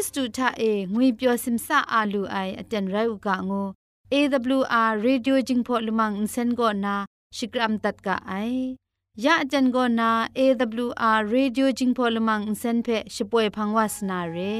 စ္စတုထအေငွေပျော်စင်ဆာအာလူအိုင်အတန်ရုတ်ကငို AWR Radio Jingpho Lumang Insen go na Shikram tat ka ai ya jan go na AWR Radio Jingpho Lumang Insen phe shipoi phangwas na re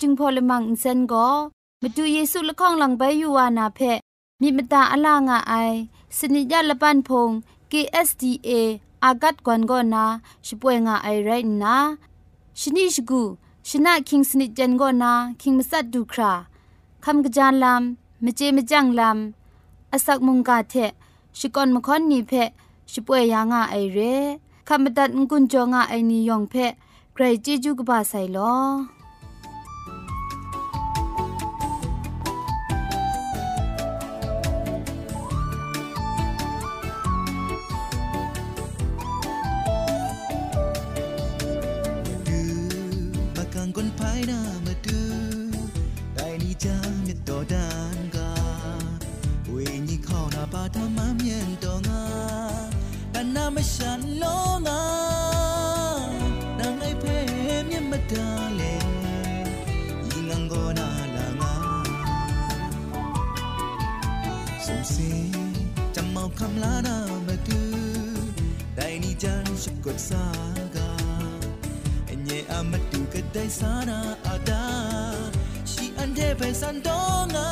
จึงพอลมังอินเซนก็มาดูเยซูละข้องหลังใบยูวานาเพมีมตาอลางอไอสนิยาละปันพง KSDA อากัดกวนกอนาช่วยงาไอไรนะชนิชกูชนะคิงสนิจันกอนาคิงมัสัดดูคราคำกระจานลำมเจมจังลำอาศักมุงกาเทชิกอนมคอนนีเพช่วยยางาไอเรคำบัดงกุนจงาไอนิยองเพใครจีจูกบาไซลอ ปสันโตงา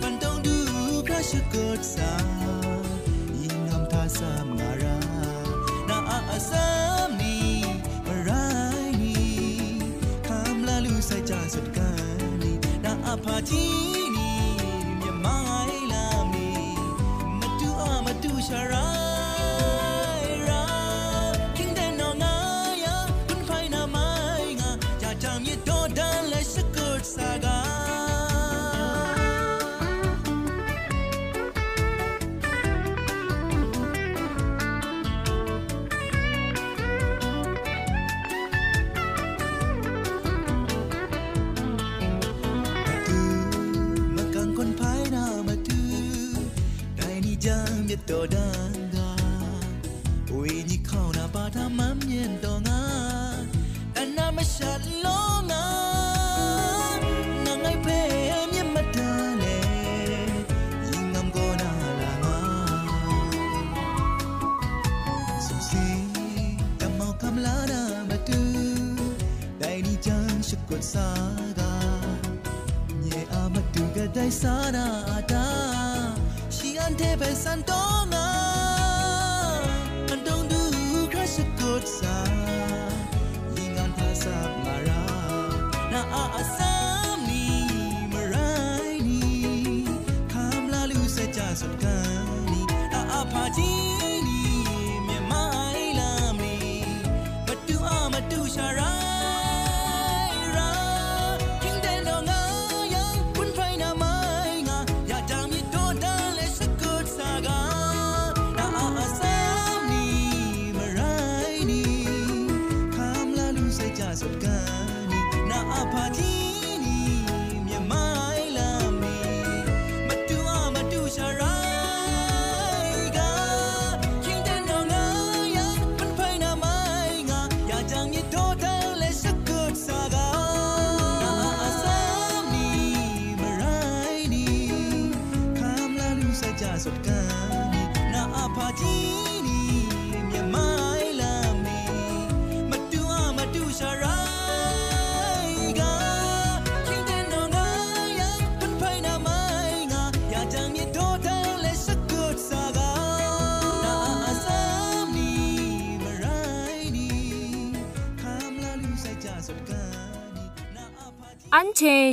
ฟันต้องดูพระสกดสา sam ngara na a asam ni marai ni kam la lu sai cha sut ka ni na a dodanga ui ni khona bada mam nyen donga ana ma shalonga na ngai pe am nyen matane ingam gona langa so si kamau kamlana matu dai ni chan shukot saga nye amatu gadai sana ata She ante pensando อาพาจีนี้เมียไม้ลามีมาดูอามาดู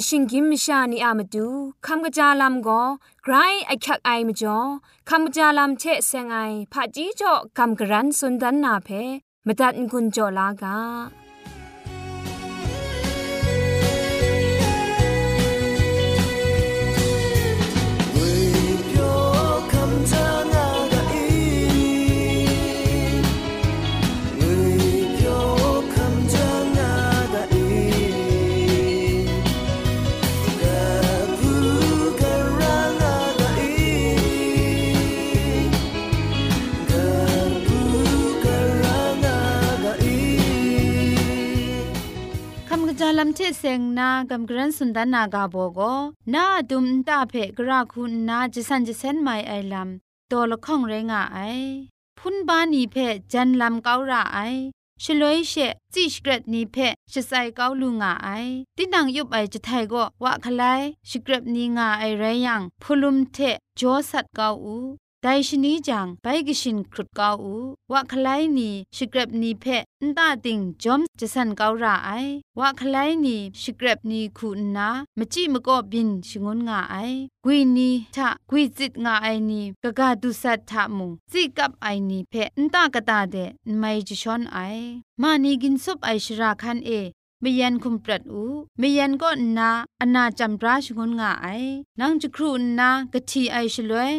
ชิงกิมชานีอามาดูคำกระจาลำก็ไกรไอคักไอมาจ่อคำกระจาลำเชเซงไอผาจีจ่อคำกระรันสุนดันนาเพมตัดกุญจ่อลากา จาลำเทเซงนากำกรันสุนดานากาโบโกนาดุมตาเพกราคุณนาจิสันจิเซนไมไอลำตัวละข้องเรงาไอพุนบานีเพจันลำเการะไอชลวยเชจิชเกรดนีเพชไซเกาลุงาไอตินังยุบไอจะไทยก็วะคลายชเกรดนีงาไอไรยังพลุมเทจอสัตเกาอู ไดชนีจังไปกชินครุดกาอูวะคลายนีชเกรบนีเพนตาติงจอมจะสันเการาไอวะคลายนีชเกรบนีคูนามจิมก็บินชงนงาไอกวีนีทะกวีจิตงาไอนีกะกาดุสัตทะมุงจิกับไอนีเพนตากะตาเดไม่จะชอนไอมานีกินซุปไอชราคันเอมยันคุมปรัดอูมยันก็นาอนาจำราชงนงาไอนังจะครูนากะทีไอชลวย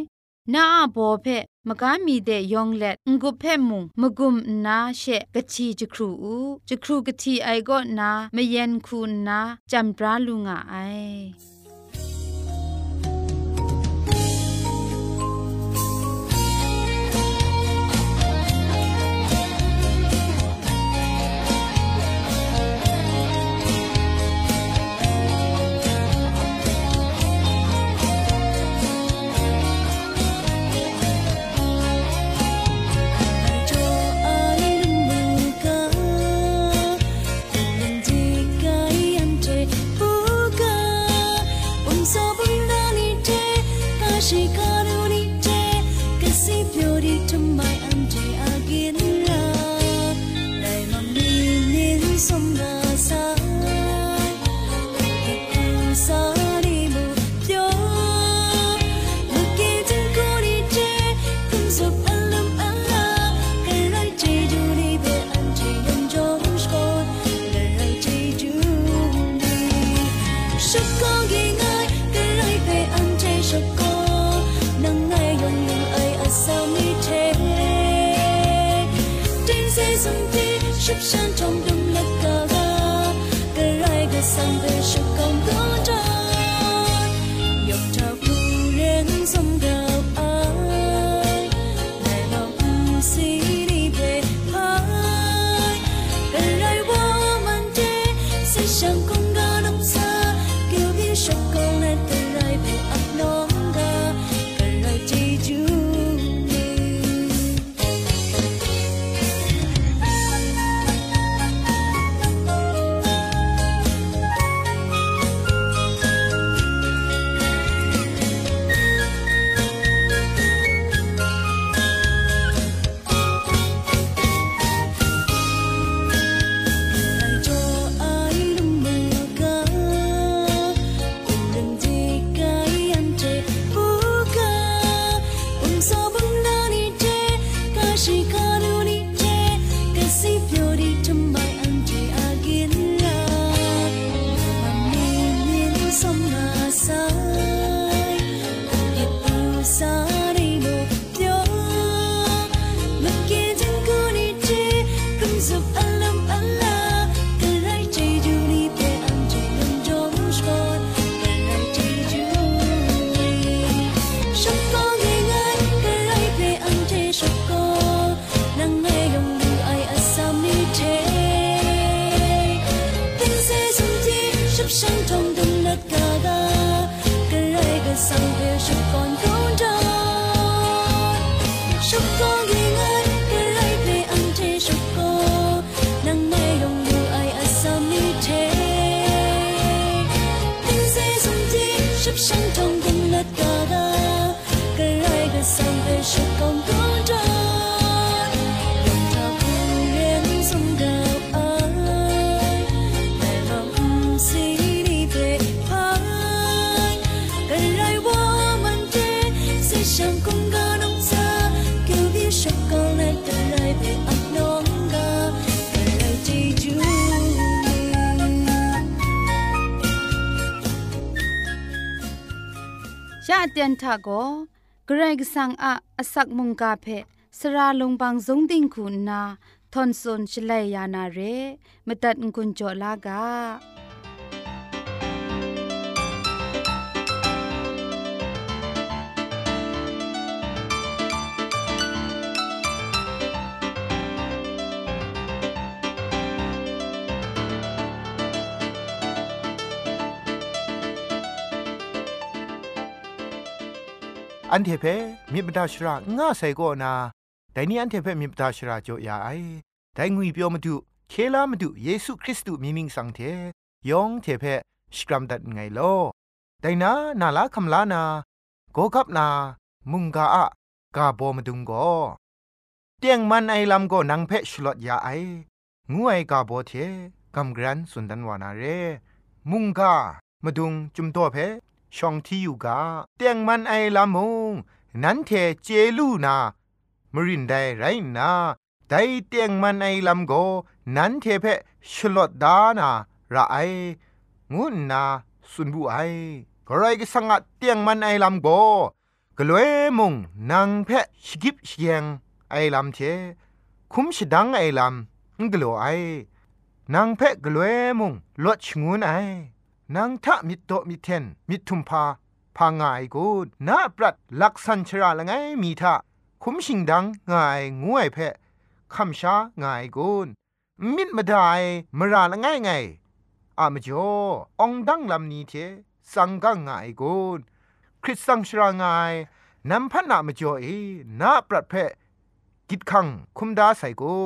นาอาโบเพมกามีเดยองเล็ดงุเพมุงมกุมนาเชกะชีจครูอูจครูกะทีไอก็นามเย็นคูนาจำปราลุงาไอ Sống. เตียนทาโกเกรกสังอาอสักมุงกาเพสระลงบางสงติงคุณนาทอนซนชลัยยานาเรมตัดกุญจลากา อันเทเพมีบดาชราง่าใส่ก็นาแต่นี่อันเทเพมีบดาชราโจยาไอแต่งุยเปียวมาดูเคลามาดูเยซูคริสต์มีมิงสังเทยองเทเพสกรัมดัดไงโลแต่นานาลาคำลานาโกกับนา มุงกาอะกาโบมาดุงโกเตียงมันไอลำก็นังเพชลอดยาไองูไอกาโบเทกำกรันสุนดันวานาเร มุงกามาดุงจุมตัวเพ ช่องที่อยู่กาเตียงมันไอลำมงนั้นเทเจลูนามรินไดไรนาไดเตียงมันไอลำโกนั้นเทเพชลอดดานาระไองุนนาสุนบุไอกรก็สังกัดเตียงมันไอลำโกกลวยมงนางเพชกิบเชียงไอลำเทคุมชดังไอลำกลัวไอนางเพกลวยมงลดชงุนไอ นางทะมิโตมิเทนมิทุมพาพางายกูนาปรัดลักษันชราละไงมีทะคุมชิงดังง่ายงวยเพคำชาง่ายกูมิดมาได้มราละไงไงอามจ่อองดังลำนี้เทสังกังง่ายกูคริสตังชรางายนำพันนามจ่อเอนาปรัดเพกิดขังคุมดาใส่กู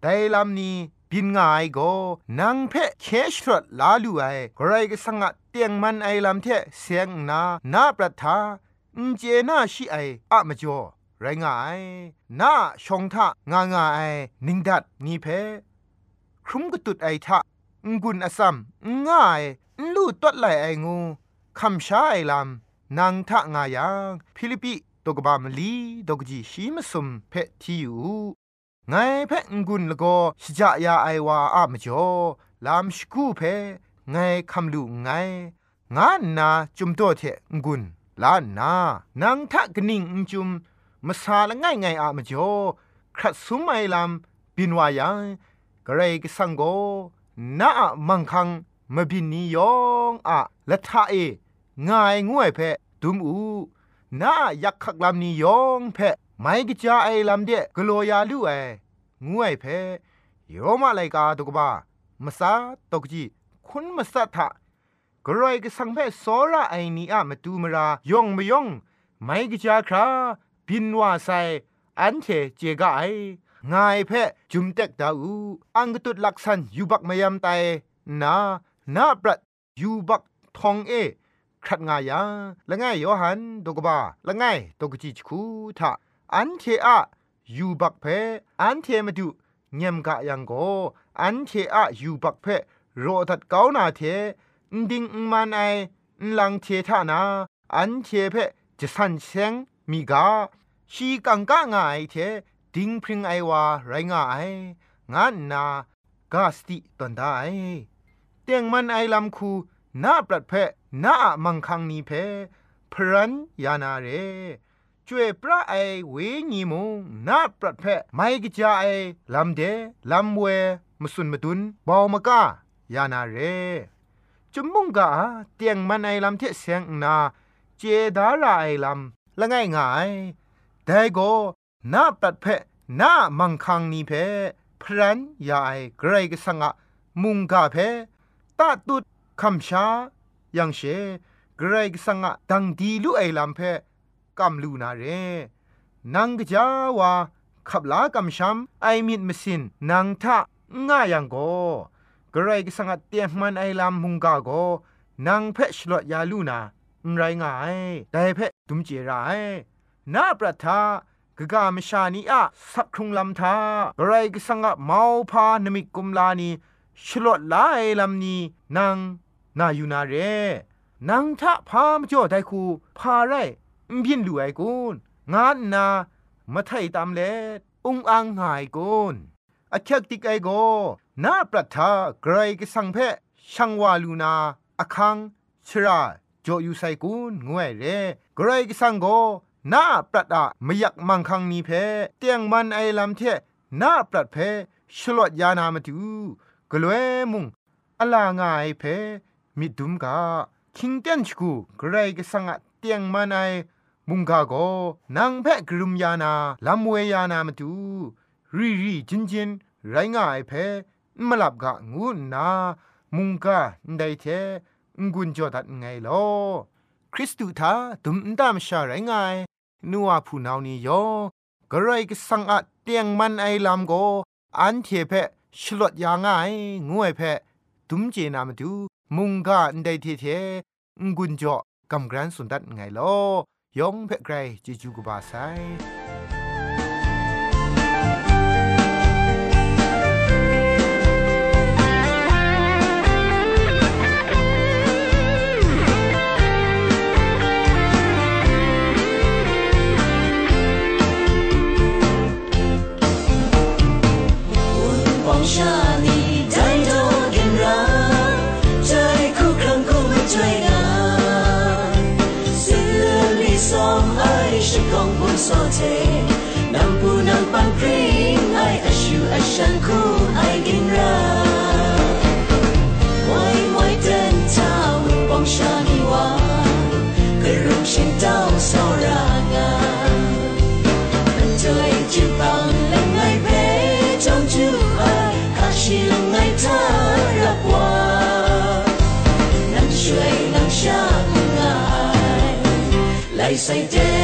แต่ลำนี้ บินง่ายก็นังเพะเคชรดลาลูไอใครก็สังะเตียงมันไอลำเทเสียงนานาประทาอุเจนาชิไออะมจ่อไรงายนาชงทะงางาย นิงดัดนีเพครุมกตุดไอทะงุนอซัมง่ายลู่ตดไหลไองูคำชาไอลำนางทะงายังฟิลิปิตกบามลีดกจีชีมสุมเพทีอยู่ ไงเพ่งกุนละก็ชจายาไอวาอะมจ่อลามสกูเพไงคำลูไงงานนาจุมโตเทงกุนลานนานางทะกนิ่งจุมมาซาละง่ายไงอะมจ่อครัดสุมไอลำบินวายังกระไรกสังโกนามังคังมบินนิยองอะละทะเอง่ายงวยเพดุมอูนายักขักลำนิยองเพ ไม่กจ้าไอลำเดกลัวยาลูไองวยเพโยมาไลกาตุกบ้ามสาตกจีคุณมสัทธะกรอยกสังเพสอระไอนีอะมาตูมรายองมยองไม่กจ้าคราบินว่าไซอันเทเจกาไองายเพจุมเต็กดาอูอังกตุดลักษันยูบักมายามไตนานาปรัดยูบักทองเอครัดงายาละง่ายโยหันตกบ้าละง่ายตกจิจคูทะ อันเทอะยูบักเพอันเทมาดูเงียมกะยังโกอันเทอะยูบักเพโรตัดเกานาเทดิงมันไอลังเททานาอันเทเพจะสันเซงมีกาชีกังกะงาไอเทดิงพริงไอวาไรงาไองานนากาสติตันได้เตียงมันไอลำคูนาปรัดเพนามังคังนีเพพรันยานาเร จวยพระไอเวญีมงนาปรัดเพไม่กิจาไอลำเดลำเวมสุนมดุนบาวมกายานาเรจุมมุงกาเตียงมันไอลำเทเสียงนาเจดาราไอลำละง่ายง่ายแต่ก็นาปรัดเพนามังคังนีเพพรันยาไอเกรกสังะมุงกาเพตาตุดคำชายังเชเกรกสังะดังดีลุไอลำเพ กำลูนาเรนังกจาวาขับลากำช้ำไอมิดมสินนางทะง่ายังโกกระไรก็สังกัดเตียมันไอลำมุงกาโกนางเพชรลดยาลูนาไรง่ายแต่เพดุมเจรายนาประทากกามชานีอะสักครุงลำทากระไรก็สังกัดเมาพานมิกุมลานีชลดลาไอลำนี้นางนาอยู่นาเรนางทะพามจ่อไดคูพาไร บินลูไอกุนงานนามาไทยตามเลอุงอังหายกุนอคักติกไอโกนาปรัทากรายกสังเพช่างวาลูนาอคังชราจอยู่ไซกุนงวยเรกรายกสังโกนาปรัดอะมยักมังคังนีเพเตียงมันไอลำเทนาปรัดเพชลวดยานามาตูกลวยมุงอลางายเพมิดุมกาคิงเตียนชกูไกรายกสังอะเตียงมันไอ มุงกาโกนางแพะกรุมยานาลำเวยานามาตูรีรีจินจินไรง่ายแพมาลับกะงูนา มุงกาไดเทกุญจอดัดไงลอคริสตุทาตุมตามชาไรง่ายนัวผู้นาวนี้ยอกระไรก็สังอะเตียงมันไอลำโก อันเทแพะฉลดยางไงงวยแพะตุมเจนามาดูมุงกาไดเทเทกุญจอกำกรันสุดดัดไงลอ ยองเพ่ไกรจิจูกบาไซ say, Dear.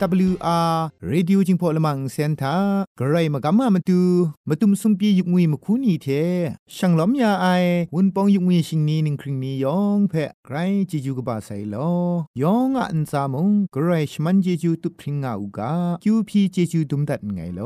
AWR Radio จิงพอละมังเซนเตอร์กรมากามามาดูมาตุมซุมปียุกงุยมาคูนีเทช่างล้อมยาไอวุนปองยุกงุยชิงนี้นึงคริงนี้ยองแพะไกรจิจูกบาไซลยองอันซามงกรรชมันเจจูตุพริงเอากาคิวพีเจจูดุมดัดไงโล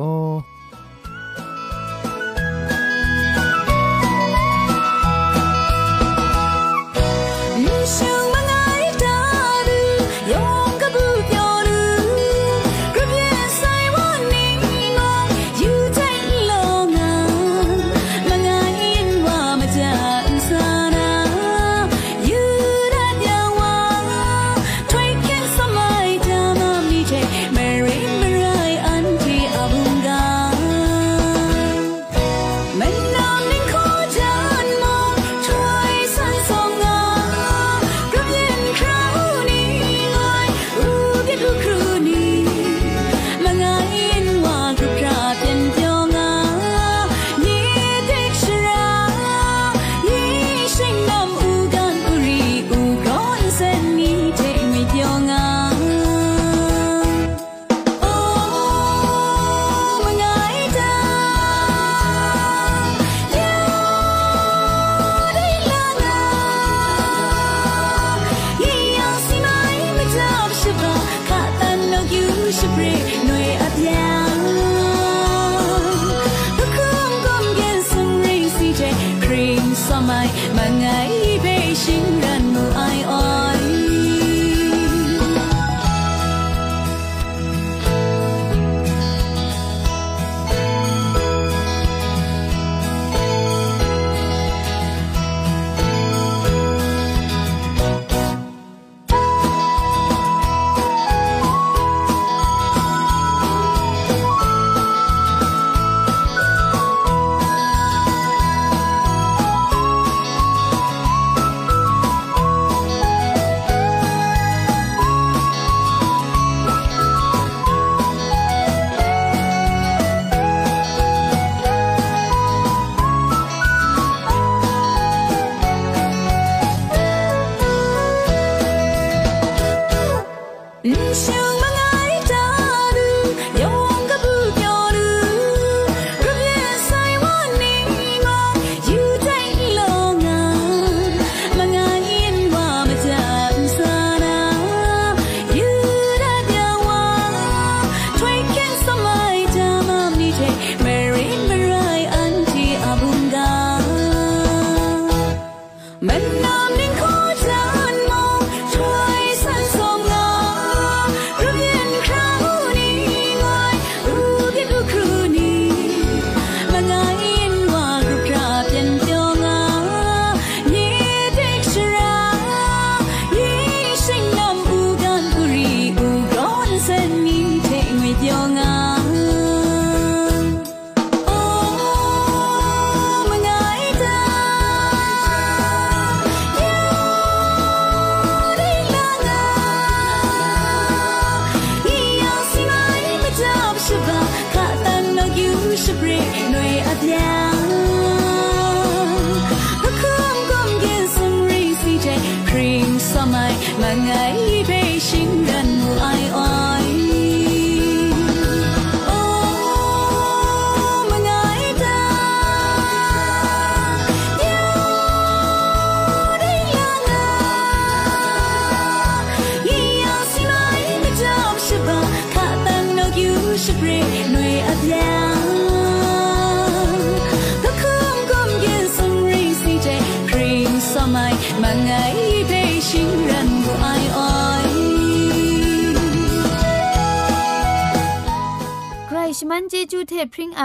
มันเจจูเทพริงไอ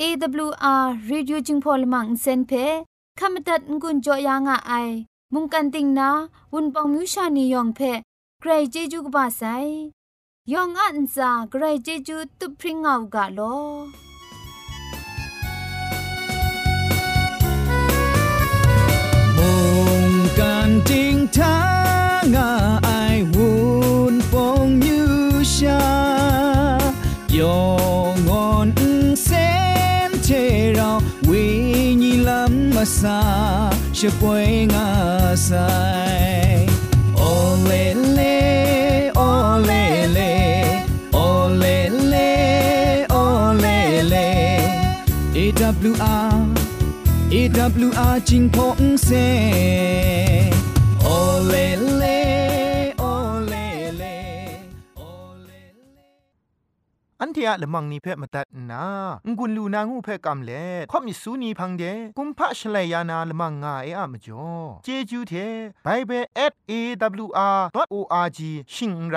อ AWR reducing polymer เซนเพขมตัดงุนจอยางอไอ มุงกันติงนาวุนปองมิวชานียองเพใครเจจูกบาไซยองอันซาใครเจจูตุพริงเอากาโลมุงกันติงทางอายวุนปองมิวชายอง masa shepoe ngasai. Olele olele olele olele. AWR AWR jing se olele ทียละมังนิเพ่มาตัดนางุนลูนางูเพ่กำเล่ข่อมิสูนีพังเดกุมพะชเลยานาละมังงาเออะมจ่อเจจูเทไบเบิล @awr.org ชิงไร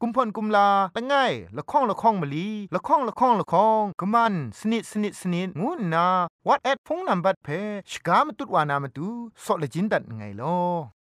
กุมพ่นกุมลาละไงละข้องละข้องมะลีละข้องละข้องละข้องกะมันสนิดสนิดสนิดงูนา what at พงนัมบัดเพ่ชกามตุดวานามตุซอเลจินดัดไงลอ